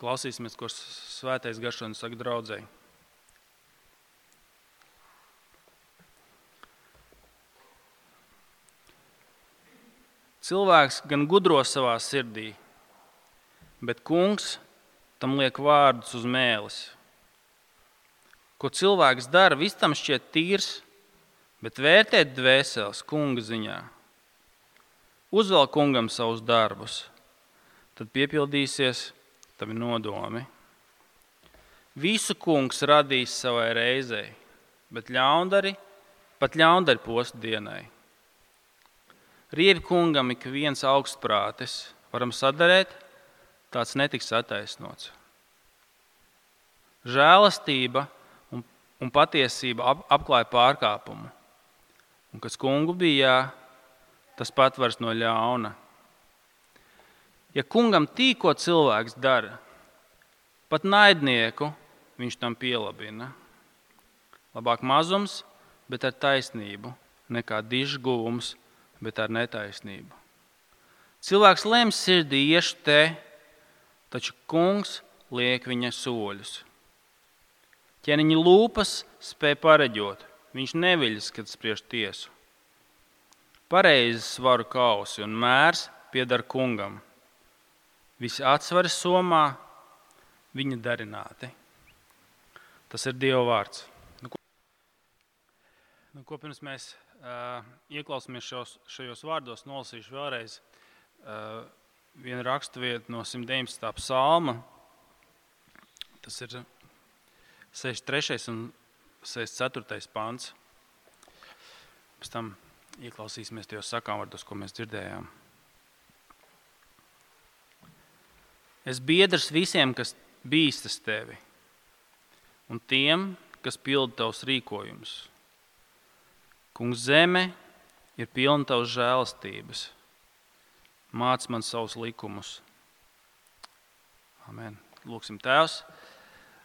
Klausīsimies, ko svētais garšonis saka draudzēji. Cilvēks gan gudro savā sirdī, bet kungs tam liek vārdus uz mēlis. Ko cilvēks dara, viss tam šķiet tīrs, bet vērtēt dvēseles kunga ziņā. Uzvēl kungam savus darbus, tad piepildīsies tavi nodomi. Visu kungs radīs savai reizei, bet ļaundari pat ļaundari postu dienai. Riebi kungam ik viens augstprātis, varam sadarēt, tāds netiks attaisnots. Žēlastība un, un patiesība ap, apklāja pārkāpumu, un kas kungu bija, tas patvars no ļauna. Ja kungam tīko cilvēks dara, pat naidnieku viņš tam pielabina. Labāk mazums, bet ar taisnību, nekā dižs guvums, bet ar netaisnību. Cilvēks lems sirdī iešu te, taču kungs liek viņa soļus. Ķēniņa lūpas spēja pareģot, viņš neviļas, kad spriež tiesu. Pareizi svaru kausi un mērs pieder kungam. Visi atsveri somā viņa darināti. Tas ir Dieva vārds. Nu, ko, nu, ko pirms mēs uh, ieklausāmies šos, šajos vārdos, nolasīšu vēlreiz uh, vienu raksturvietu no 119. psalma. Tas ir 63. un 64. pāns. Pēc tam ieklausīsimies tajos sakāmvārdos, ko mēs dzirdējām. Es biedrs visiem, kas bīstas tevi, un tiem, kas pilda tavus rīkojumus. Kungs, zeme ir pilna tavas žēlastības. Māc man savus likumus. Amen. Lūksim, Tēvs.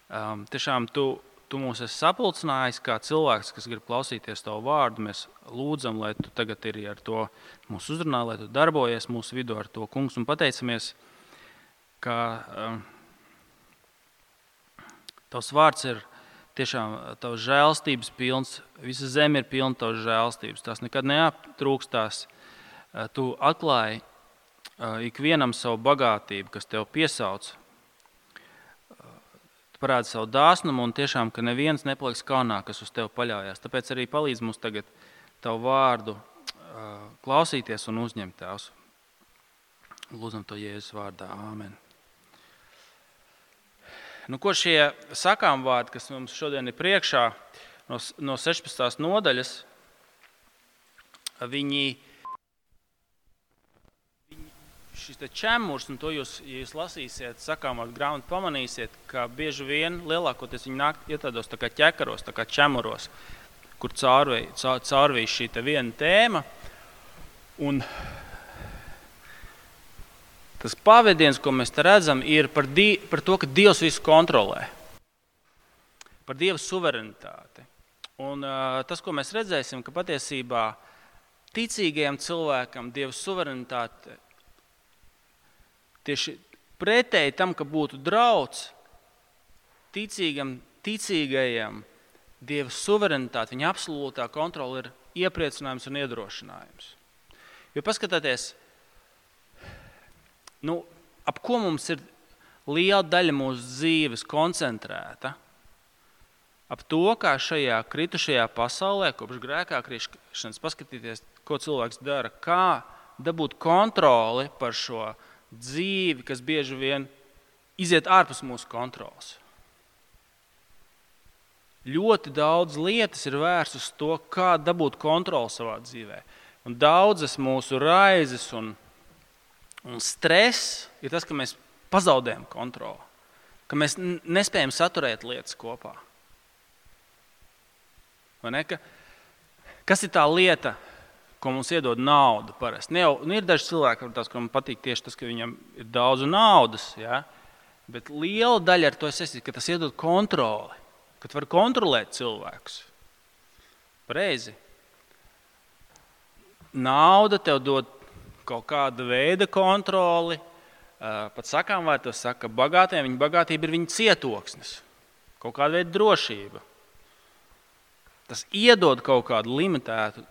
Um, tiešām tu, tu mūs esi sapulcinājis kā cilvēks, kas grib klausīties tavu vārdu. Mēs lūdzam, lai tu tagad ir ar to mūsu uzrunā, lai tu darbojies mūsu vidū ar to kungs un pateicamies, ka um, tavs vārds ir tiešām tavs žēlstības pilns. Visa zeme ir pilna tavas žēlstības. Tās nekad neaptrūkstās. Tu atklāji ikvienam savu bagātību, kas tev piesauc. Tu parādi savu dāsnumu un tiešām, ka neviens nepaliks kaunā, kas uz tevi paļaujas. Tāpēc arī palīdz mums tagad tavu vārdu klausīties un uzņemt tēvs. Lūdzam to Jēzus vārdā. Āmen. Nu, ko šie sakām vārdi, kas mums šodien ir priekšā, no, no 16. nodaļas, viņi, viņi šis ķemurs, un to jūs, ja jūs lasīsiet, sakām vārdu grāmatu, pamanīsiet, ka bieži vien lielākoties viņi nāk iet tādos tā kā ķekaros, tā kā ķemuros, kur caurvīs šī viena tēma. Un Tas pavadiens, ko mēs redzam, ir par, di, par to, ka Dievs visu kontrolē, par Dieva suverenitāti. Un, uh, tas, ko mēs redzēsim, ka patiesībā ticīgajam cilvēkam Dieva suverenitāte tieši pretēji tam, ka būtu draudz ticīgam, ticīgajam Dieva suverenitāte, viņa absolūtā kontrole ir iepriecinājums un iedrošinājums. Jo paskatieties, nu, ap ko mums ir liela daļa mūsu dzīves koncentrēta? Ap to, kā šajā kritušajā pasaulē, kopš grēkā krišanas, paskatīties, ko cilvēks dara, kā dabūt kontroli par šo dzīvi, kas bieži vien iziet ārpus mūsu kontrolas. Ļoti daudz lietas ir vērstas uz to, kā dabūt kontroli savā dzīvē. Un daudzas mūsu raizes un Un stress ir tas, ka mēs pazaudējam kontroli, ka mēs nespējam saturēt lietas kopā. Ka, kas ir tā lieta, ko mums iedod nauda? Parasti? Ne jau, nu, ir daži cilvēki, kuriem patīk tieši tas, ka viņam ir daudz naudas, ja? bet liela daļa ar to saistīta, ka tas iedod kontroli, ka var kontrolēt cilvēkus. Pareizi. Nauda tev dod kaut kāda veida kontroli, pat sakām vārtos saka, ka bagātiem viņa bagātība ir viņa cietoksnis, kaut kāda veida drošība. Tas iedod kaut kādu limitētu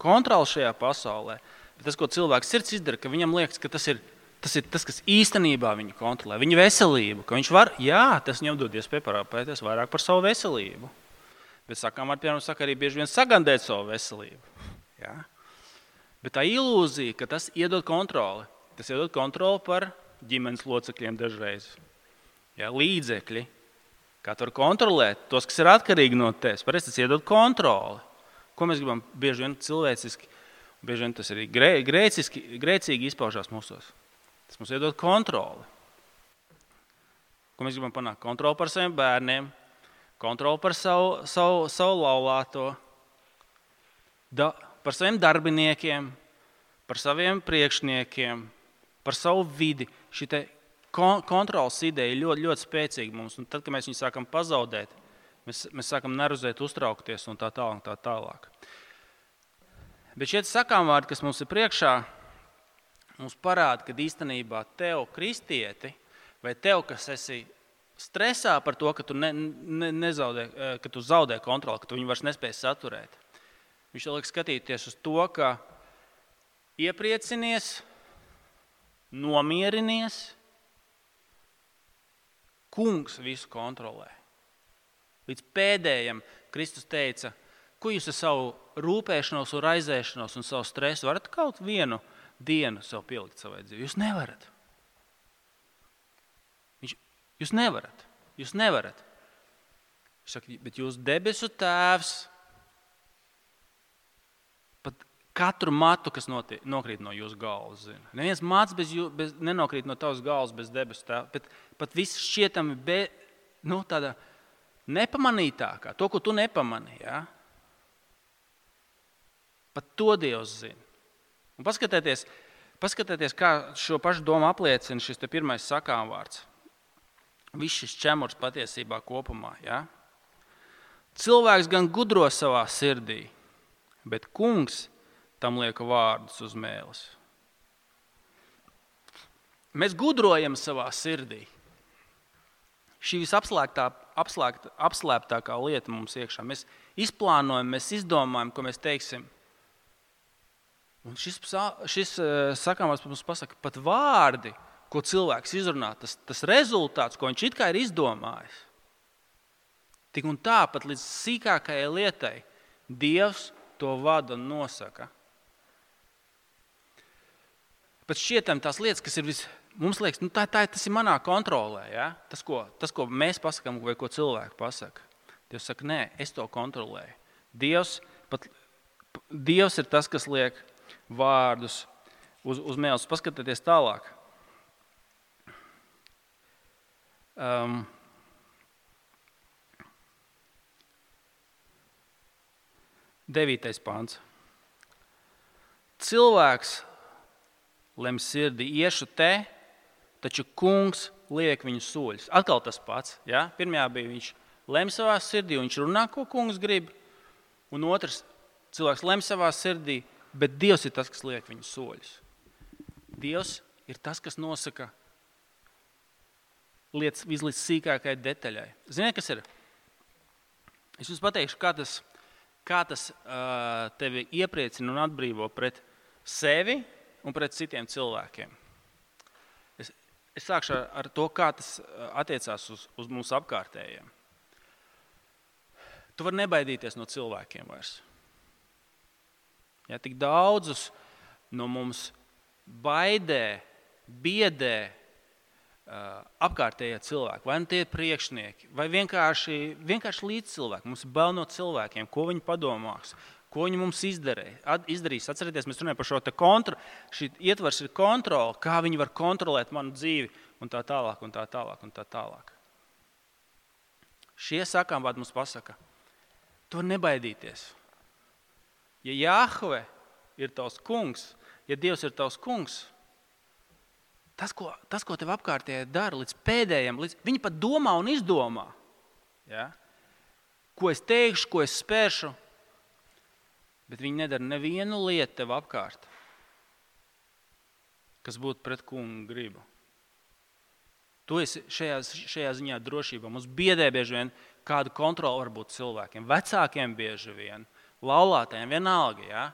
kontroli šajā pasaulē. Bet tas, ko cilvēks sirds izdara, ka viņam liekas, ka tas ir tas, ir tas kas īstenībā viņu kontrolē, viņa veselību. Viņš var, jā, tas viņam dod iespēju parūpēties vairāk par savu veselību. Bet sakām, ar piemēram, saka arī bieži vien sagandēt savu veselību. Jā. Bet tā ilūzija, ka tas iedod kontroli, tas iedod kontroli par ģimenes locekļiem dažreiz. Jā, līdzekļi, kā tu vari kontrolēt tos, kas ir atkarīgi no tevis. Parasti tas iedod kontroli. Ko mēs gribam bieži vien cilvēciski, bieži vien tas arī grē, grēciski, grēcīgi izpaužās mūsos. Tas mums iedod kontroli. Ko mēs gribam panākt? Kontroli par saviem bērniem, kontroli par savu, savu, savu laulāto, da, par saviem darbiniekiem, par saviem priekšniekiem, par savu vidi. Šī kontrols ideja ir ļoti, ļoti spēcīga mums. Un tad, kad mēs viņu sākam pazaudēt, mēs, mēs sākam nervozēt, uztraukties un tā tālāk. Tā tālāk. Bet šie sakām vārdi, kas mums ir priekšā, mums parāda, ka īstenībā tev, kristieti, vai tev, kas esi stresā par to, ka tu, ne, ne, nezaudē, ka tu zaudē kontroli, ka tu viņu vairs nespēj saturēt, viņš liek skatīties uz to, ka iepriecinies, nomierinies. Kungs visu kontrolē. Līdz pēdējiem Kristus teica, ko jūs ar savu rūpēšanos, un raizēšanos un savu stresu varat kaut vienu dienu sev pielikt savai dzīvē. Jūs nevarat. Viņš, jūs nevarat. Jūs nevarat. Viņš saka, bet jūs debesu tēvs katru matu, kas notiek, nokrīt no jūsu galvas. Zina. Neviens mats bez jū, bez, nenokrīt no tavas galvas bez debesu tēva. Bet pat viss šķietami be, nu, tāda nepamanītākā, to, ko tu nepamanīji. Ja? Pat to Dievs zina. Un paskatieties, paskatieties, kā šo pašu domu apliecina šis pirmais sakām vārds. Viss šis ķemurs patiesībā kopumā. Ja? Cilvēks gan gudro savā sirdī, bet kungs tam lieka vārdus uz mēles. Mēs gudrojam savā sirdī. Šī visapslēptākā lieta mums iekšā. Mēs izplānojam, mēs izdomājam, ko mēs teiksim. Un šis šis eh, sakāmās mums pasaka, pat vārdi, ko cilvēks izrunā, tas, tas rezultāts, ko viņš it kā ir izdomājis. Tik un tā, pat līdz sīkākajai lietai, Dievs to vada un nosaka. Bet šķietam tās lietas, kas ir vis, mums liekas, nu, tā, tā, tas ir manā kontrolē. Ja? Tas, ko, tas, ko mēs pasakām, vai ko cilvēki pasaka. Dievs saka, nē, es to kontrolēju. Dievs, pat, Dievs ir tas, kas liek vārdus uz, uz mēles. Paskatieties tālāk. Um, devītais pāns. Cilvēks lem sirdī, iešu te, taču kungs liek viņu soļus. Atkal tas pats. Ja? Pirmajā bija viņš lem savā sirdī, viņš runā, ko kungs grib. Un otrs cilvēks lem savā sirdī, bet Dievs ir tas, kas liek viņu soļus. Dievs ir tas, kas nosaka lietas līdz sīkākajai detaļai. Ziniet, kas ir? Es jums pateikšu, kā tas, kā tas uh, tevi iepriecina un atbrīvo pret sevi un pret citiem cilvēkiem. Es, es sākšu ar, ar to, kā tas uh, attiecās uz, uz mūsu apkārtējiem. Tu vari nebaidīties no cilvēkiem vairs. Ja, tik daudzus no mums baidē, biedē uh, apkārtējie cilvēki, vai nu tie ir priekšnieki, vai vienkārši, vienkārši līdzcilvēki. Mums ir bail no cilvēkiem, ko viņi padomās, Ko viņi mums izdarīja, izdarīs? Atcerieties, mēs runājam par šo kontroli. Šī ietvers ir kontrole, kā viņi var kontrolēt manu dzīvi un tā tālāk. Un tā tālāk, un tā tālāk. Šie sakām vārdi mums pasaka, to nebaidīties. Ja Jāhve ir tavs kungs, ja Dievs ir tavs kungs, tas, ko, tas, ko tev apkārtēji dara līdz pēdējiem, līdz, viņi pat domā un izdomā. Ja? Ko es teikšu, ko es spēršu, bet viņi nedara nevienu lietu tev apkārt, kas būtu pret kungu gribu. Tu esi šajā, šajā ziņā drošībā. Mums biedē bieži vien kāda kontrola var būt cilvēkiem, vecākiem bieži vien, laulātēm, vienalga. Ja?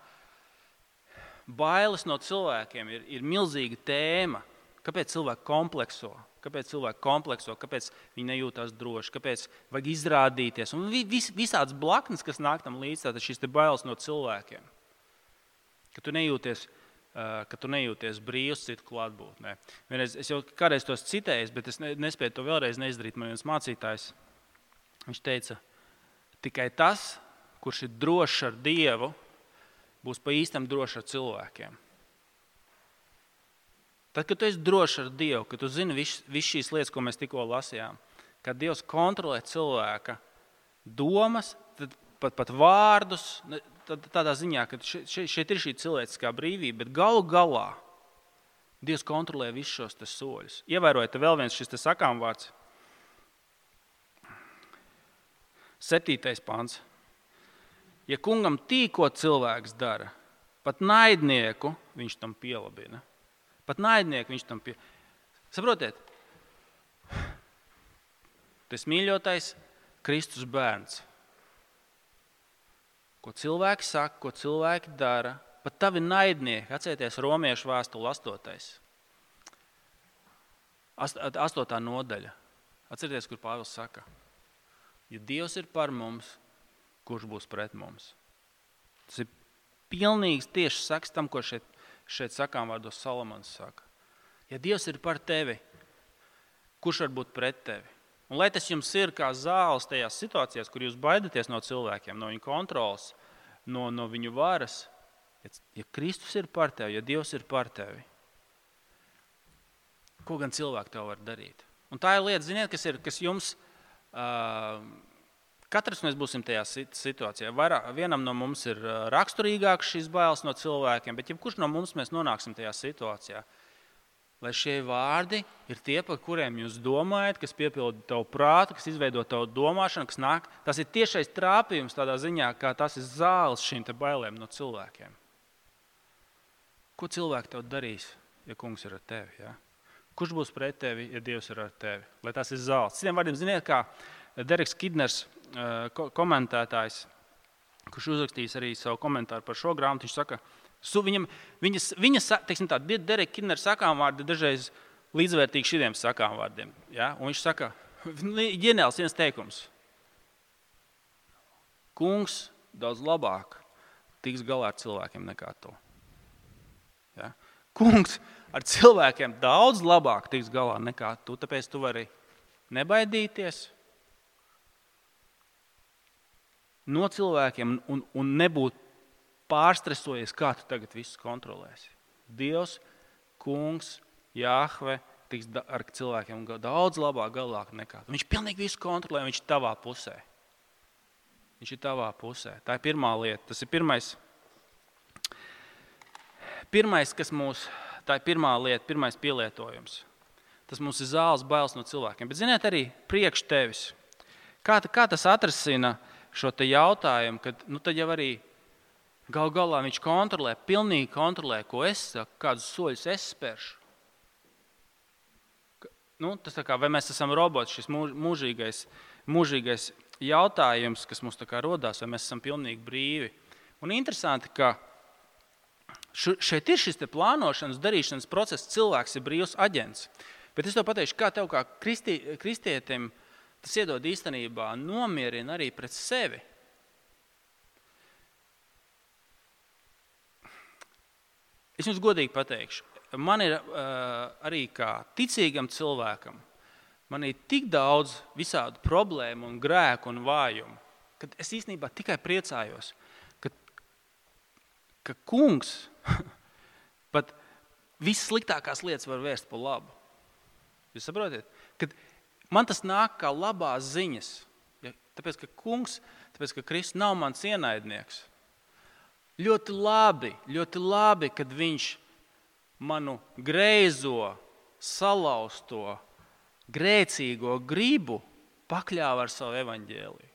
Bailes no cilvēkiem ir, ir milzīga tēma. Kāpēc cilvēki komplekso? Kāpēc cilvēki komplekso, kāpēc viņi nejūtas droši, kāpēc vajag izrādīties. Un vis, visādas blaknes, kas nāk tam līdzi, tad šīs bailes no cilvēkiem. Ka tu nejūties, uh, ka tu nejūties brīvs citu klātbūtnē. Vienreiz, es jau kādreiz tos citēju, bet es nespēju to vēlreiz neizdarīt. Man viens mācītājs viņš teica, tikai tas, kurš ir drošs ar Dievu, būs pa īstam drošs ar cilvēkiem. Tad, kad tu esi drošs ar Dievu, kad tu zini visas vis šīs lietas, ko mēs tikko lasījām, kad Dievs kontrolē cilvēka domas, pat, pat vārdus, tad, tādā ziņā, ka šeit, šeit ir šī cilvēciskā brīvība, bet galu galā Dievs kontrolē visus šos soļus. Ievērojiet, vēl viens šis sakām vārds. Septītais pāns. Ja kungam tīko cilvēks dara, pat naidnieku viņš tam pielabina. Pat naidnieku viņš tam pie. Saprotiet, tas mīļotais Kristus bērns. Ko cilvēki saka, ko cilvēki dara, pat tavi naidnieki. Atcerieties, Romiešu vēstule 8. 8. nodaļa. Atcerieties, kur Pāvils saka, ja Dievs ir par mums, kurš būs pret mums? Tas ir pilnīgs tieši saks tam, ko šeit šeit sakām vārdos Salamans saka. Ja Dievs ir par tevi, kurš var būt pret tevi? Un lai tas jums ir kā zāles tajās situācijās, kur jūs baidaties no cilvēkiem, no viņu kontrolas, no, no viņu varas, ja Kristus ir par tevi, ja Dievs ir par tevi, ko gan cilvēki tev var darīt? Un tā ir lieta, ziniet, kas, ir, kas jums uh, Katrs mēs būsim tajā situācijā. Vairāk, vienam no mums ir raksturīgāks šīs bailes no cilvēkiem, bet jebkurš no mums nonāksim tajā situācijā. Lai šie vārdi ir tie, par kuriem jūs domājat, kas piepilda tavu prātu, kas izveido tavu domāšanu, kas nāk. Tas ir tiešais trāpījums tādā ziņā, kā tas ir zāles šīm bailēm no cilvēkiem. Ko cilvēki tev darīs, ja kungs ir ar tevi? Ja? Kurš būs pret tevi, ja Dievs ir ar tevi? Lai tas ir zāles. Citiem vārdiem, ziniet, kā Dereks Kidners komentētājs, kurš uzrakstījis arī savu komentāru par šo grāmatu, viņš saka, viņam, viņas, viņas teiksim, tā, Dereka Kinera sakām vārdi dažreiz līdzvērtīgi šiem sakām vārdiem. Ja? Un viņš saka, ģeniāls viens teikums. Kungs daudz labāk tiks galā ar cilvēkiem nekā to. Ja? Kungs ar cilvēkiem daudz labāk tiks galā nekā tu, tāpēc tu vari nebaidīties, no cilvēkiem un, un nebūt pārstresojies, kā tu tagad visu kontrolēsi. Dievs, Kungs, Jāhve tiks ar cilvēkiem daudz labāk galā nekā. Viņš pilnīgi visu kontrolē, viņš ir tavā pusē. Viņš ir tavā pusē. Tā ir pirmā lieta. Tas ir pirmais, pirmais kas mūs, tā ir pirmā lieta, pirmais pielietojums. Tas mums ir zāles bailes no cilvēkiem. Bet, ziniet, arī priekš tevis. Kā, kā tas atrasina uh, šo jautājumu, kad nu, jau arī gal galā viņš kontrolē, pilnīgi kontrolē, ko es saku, kādus soļus es spēršu. Nu, tas kā, vai mēs esam roboti, šis mūžīgais, mūžīgais jautājums, kas mums radās, vai mēs esam pilnīgi brīvi. Un interesanti, ka šeit ir šis plānošanas, darīšanas process, cilvēks ir brīvs aģents. Bet es to pateikšu, kā tev, kā kristi, kristietim, tas iedod īstenībā nomierina arī pret sevi. Es jums godīgi pateikšu, man ir uh, arī kā ticīgam cilvēkam, man ir tik daudz visādu problēmu, un grēku un vājumu, ka es īstenībā tikai priecājos, ka, ka kungs pat vissliktākās lietas var vērst par labu. Jūs saprotat? Kad Man tas nāk kā labās ziņas. Ja? Tāpēc, ka kungs, tāpēc, ka Kristus nav mans ienaidnieks. Ļoti labi, ļoti labi, kad viņš manu greizo, salauzto, grēcīgo gribu pakļāva ar savu evaņģēliju.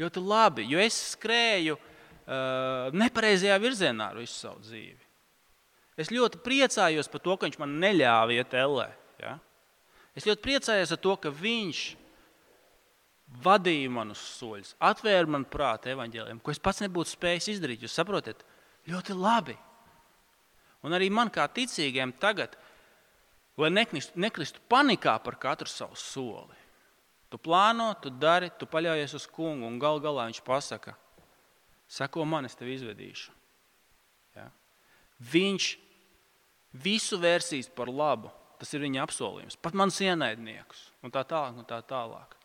Ļoti labi, jo es skrēju uh, nepareizajā virzienā ar visu savu dzīvi. Es ļoti priecājos par to, ka viņš man neļāva iet ellē. Ja? Es ļoti priecājos ar to, ka viņš vadīja manus soļus, atvēra man prātu evaņģēliem, ko es pats nebūtu spējis izdarīt. Jūs saprotat? Ļoti labi. Un arī man kā ticīgiem tagad, lai nekristu, nekristu panikā par katru savu soli. Tu plāno, tu dari, tu paļaujies uz kungu, un gal galā viņš pasaka, seko man, es tevi izvedīšu. Ja? Viņš visu vērsīs par labu. Tas ir viņa apsolījums. Pat mans ienaidniekus un tā tālāk. Un tā tālāk.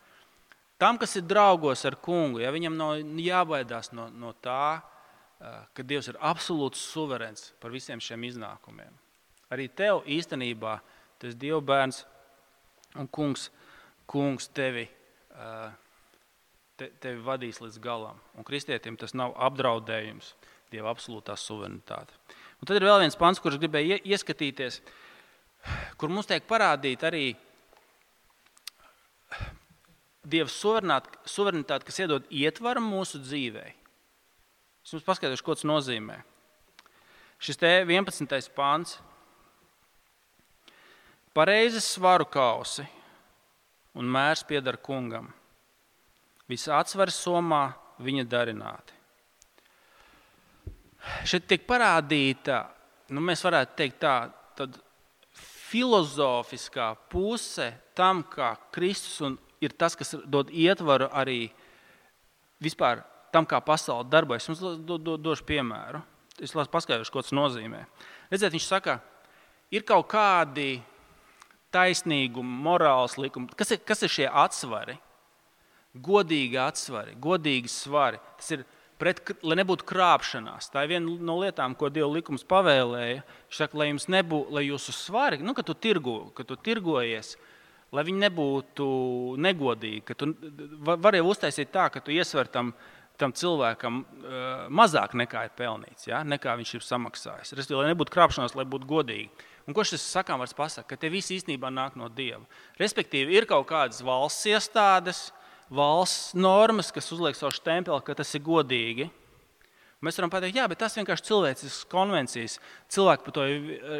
Tam, kas ir draugos ar kungu, ja viņam nav jābaidās no, no tā, ka Dievs ir absolūts suverēns par visiem šiem iznākumiem. Arī tev īstenībā tas Dieva bērns un kungs, kungs tevi, te, tevi vadīs līdz galam. Un kristietim tas nav apdraudējums Dieva absolūtā suverenitāte. Un tad ir vēl viens pants, kurš gribēja ieskatīties, kur mums tiek parādīta arī Dieva suverenitāte, kas iedod ietvaru mūsu dzīvei. Es jums paskaidrošu, ko tas nozīmē. Šis te 11. pāns. Pareizes svaru kausi un mērs pieder kungam. Visa atsvars somā viņa darināti. Šeit tiek parādīta, nu mēs varētu teikt tā, tad filozofiskā puse tam, kā Kristus un ir tas, kas dod ietvaru arī vispār tam, kā pasaule darbojas. Es jums do, do, došu piemēru. Es lasu paskaidrošu, ko tas nozīmē. Redziet, viņš saka, ir kaut kādi taisnīgumi, morāls likumi. Kas ir, kas ir šie atsvari? Godīgi atsvari, godīgi svari. Tas ir pret, lai nebūtu krāpšanās. Tā ir viena no lietām, ko Dieva likums pavēlēja. Viņš saka, lai jums nebūtu, lai jūsu svari, nu, kad tu tirgo, kad tu tirgojies, lai viņi nebūtu negodīgi. Ka tu vari uztaisīt tā, ka tu iesver tam, tam cilvēkam uh, mazāk nekā ir pelnīts, ja? nekā viņš ir samaksājis. Respektīvi, lai nebūtu krāpšanās, lai būtu godīgi. Un ko šis sakām var pasakāt? Ka te viss īstenībā nāk no Dieva. Respektīvi, ir kaut kādas valsts iestādes, valsts normas, kas uzliek savu stempeli, ka tas ir godīgi. Mēs varam pateikt, jā, bet tas vienkārši cilvēcisks konvencijas. Cilvēki par to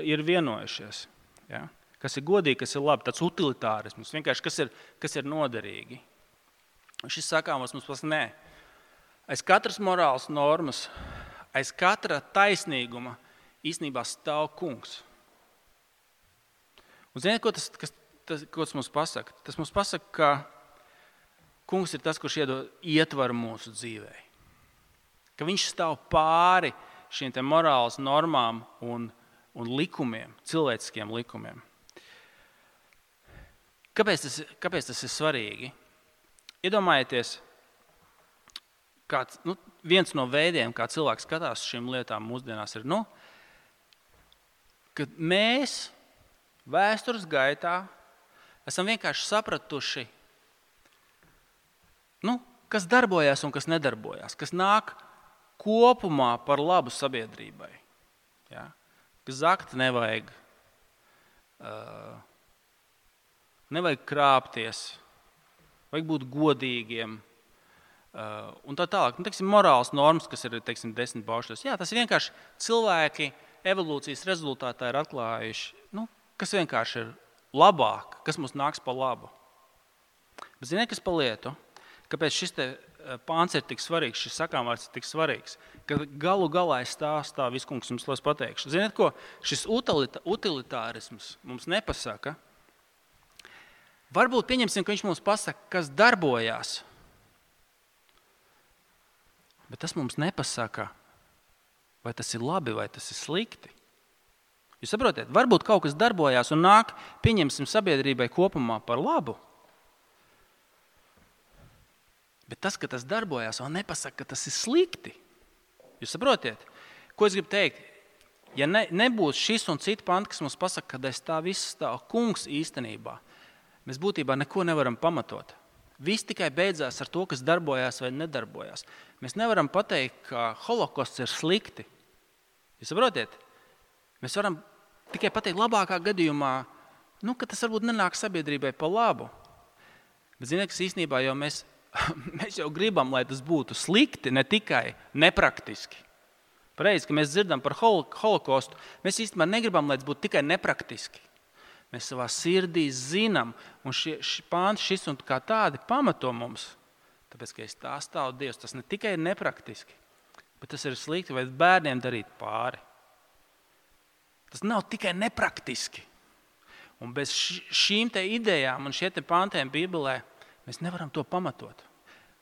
ir vienojušies. Ja? kas ir godīgi, kas ir labi, tāds utilitārisms, vienkārši kas ir, kas ir noderīgi. Šis sakāms mums pasaka, nē, aiz katras morāles normas, aiz katra taisnīguma īstenībā stāv kungs. Un ziniet, ko tas, kas, tas, ko tas mums pasaka? Tas mums pasaka, ka kungs ir tas, kurš iedod ietvaru mūsu dzīvē. Ka viņš stāv pāri šīm morāles normām un, un likumiem, cilvēciskiem likumiem. Kāpēc tas, kāpēc tas ir svarīgi? Iedomājieties, kāds, nu, viens no veidiem, kā cilvēks skatās uz šīm lietām mūsdienās, ir, nu, ka mēs vēstures gaitā esam vienkārši sapratuši, nu, kas darbojas un kas nedarbojas, kas nāk kopumā par labu sabiedrībai. Ja? Zakt nevajag. Uh, nevajag krāpties, vajag būt godīgiem. Uh, un tā tālāk, nu, teiksim, morāls normas, kas ir teiksim, desmit paušas. Jā, tas vienkārši cilvēki evolūcijas rezultātā ir atklājuši, nu, kas vienkārši ir labāk, kas mums nāks pa labu. Bet ziniet, kas pa lietu? Kāpēc šis uh, pāns ir tik svarīgs, šis sakāmvārds ir tik svarīgs? Ka galu galā ir stāstā viskungs jums tos pateikšu. Ziniet, ko šis utilitārisms mums nepasaka? Varbūt pieņemsim, ka viņš mums pasaka, kas darbojas. Bet tas mums nepasaka, vai tas ir labi vai tas ir slikti. Jūs saprotat, varbūt kaut kas darbojas un nāk, pieņemsim, sabiedrībai kopumā par labu. Bet tas, ka tas darbojas, vēl nepasaka, ka tas ir slikti. Jūs saprotat, ko es gribu teikt? Ja ne, nebūs šis un cits pants, kas mums pasaka, ka aiz tā viss stāv kungs īstenībā, mēs būtībā neko nevaram pamatot. Viss tikai beidzās ar to, kas darbojās vai nedarbojās. Mēs nevaram pateikt, ka holokosts ir slikti. Jūs saprotiet? Mēs varam tikai pateikt, labākā gadījumā, nu, ka tas varbūt nenāk sabiedrībai pa labu. Bet, ziniet, kas īstenībā jau mēs, mēs jau gribam, lai tas būtu slikti, ne tikai nepraktiski. Reiz, kad mēs dzirdam par holokostu, mēs īstenībā negribam, lai tas būtu tikai nepraktiski. Mēs savā sirdī zinām, un šie, šie pāns, šis un kā tādi pamato mums. Tāpēc, ka es tā stāvu Dievs, tas ne tikai ir nepraktiski, bet tas ir slikti vai bērniem darīt pāri. Tas nav tikai nepraktiski. Un bez šīm idejām un šiem pāntiem Bībelē mēs nevaram to pamatot.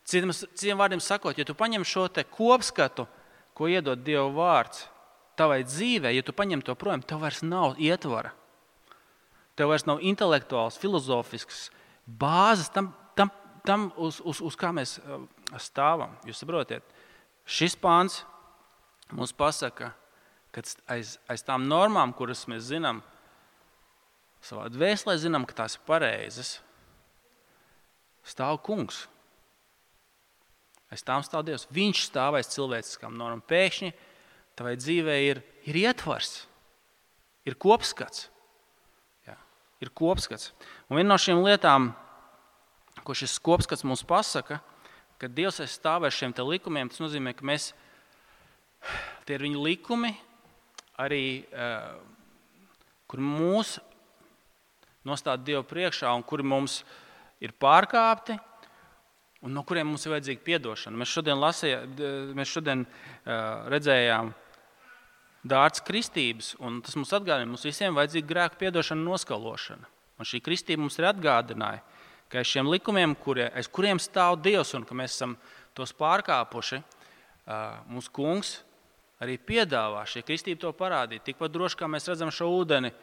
Citiem vārdiem sakot, ja tu paņem šo kopskatu, ko iedod Dieva vārds tavai dzīvei, ja tu paņem to prom, tev vairs nav ietvara. Tev vairs nav intelektuāls, filozofisks bāzes tam, tam, tam uz, uz, uz kā mēs uh, stāvam. Jūs saprotat, šis pāns mums pasaka, ka aiz, aiz tām normām, kuras mēs zinām, savā dvēselē zinām, ka tās ir pareizas, stāv kungs. Aiz tām stāv Dievs. Viņš stāv aiz cilvēciskām normām. Pēkšņi tavai dzīvē ir, ir ietvars, ir kopskats ir kopskats. Un viena no šīm lietām, ko šis kopskats mums pasaka, ka Dievs ir stāvēs šiem likumiem, tas nozīmē, ka mēs, tie ir viņa likumi, arī, uh, kur mūs nostāda Dievu priekšā un kuri mums ir pārkāpti. Un no kuriem mums ir vajadzīga atdošana. Mēs šodien, lasīja, mēs šodien uh, redzējām, uh, dārts kristības, un tas mums atgādina, mums visiem vajadzīga grēka atdošana un noskalošana. Un šī kristība mums ir atgādināja, ka aiz šiem likumiem, kurie, aiz kuriem stāv Dievs un ka mēs esam tos pārkāpuši, mūsu kungs arī piedāvā šī kristība to parādīt. Tikpat droši kā mēs redzam šo ūdeni,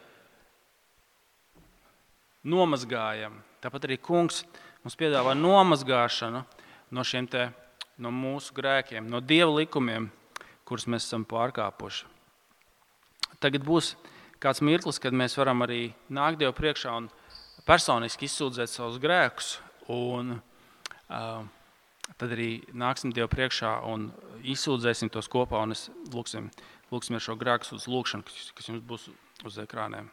nomazgājam. Tāpat arī kungs mums piedāvā nomazgāšanu no šiem te, no mūsu grēkiem, no dieva likumiem, kurus mēs esam pārkāpuši tagad būs kāds mirklis, kad mēs varam arī nākt Dievu priekšā un personiski izsūdzēt savus grēkus. Un, uh, tad arī nāksim Dievu priekšā un izsūdzēsim tos kopā. Un lūksim, lūksim šo grēku uz lūkšanu, kas jums būs uz ekrāniem.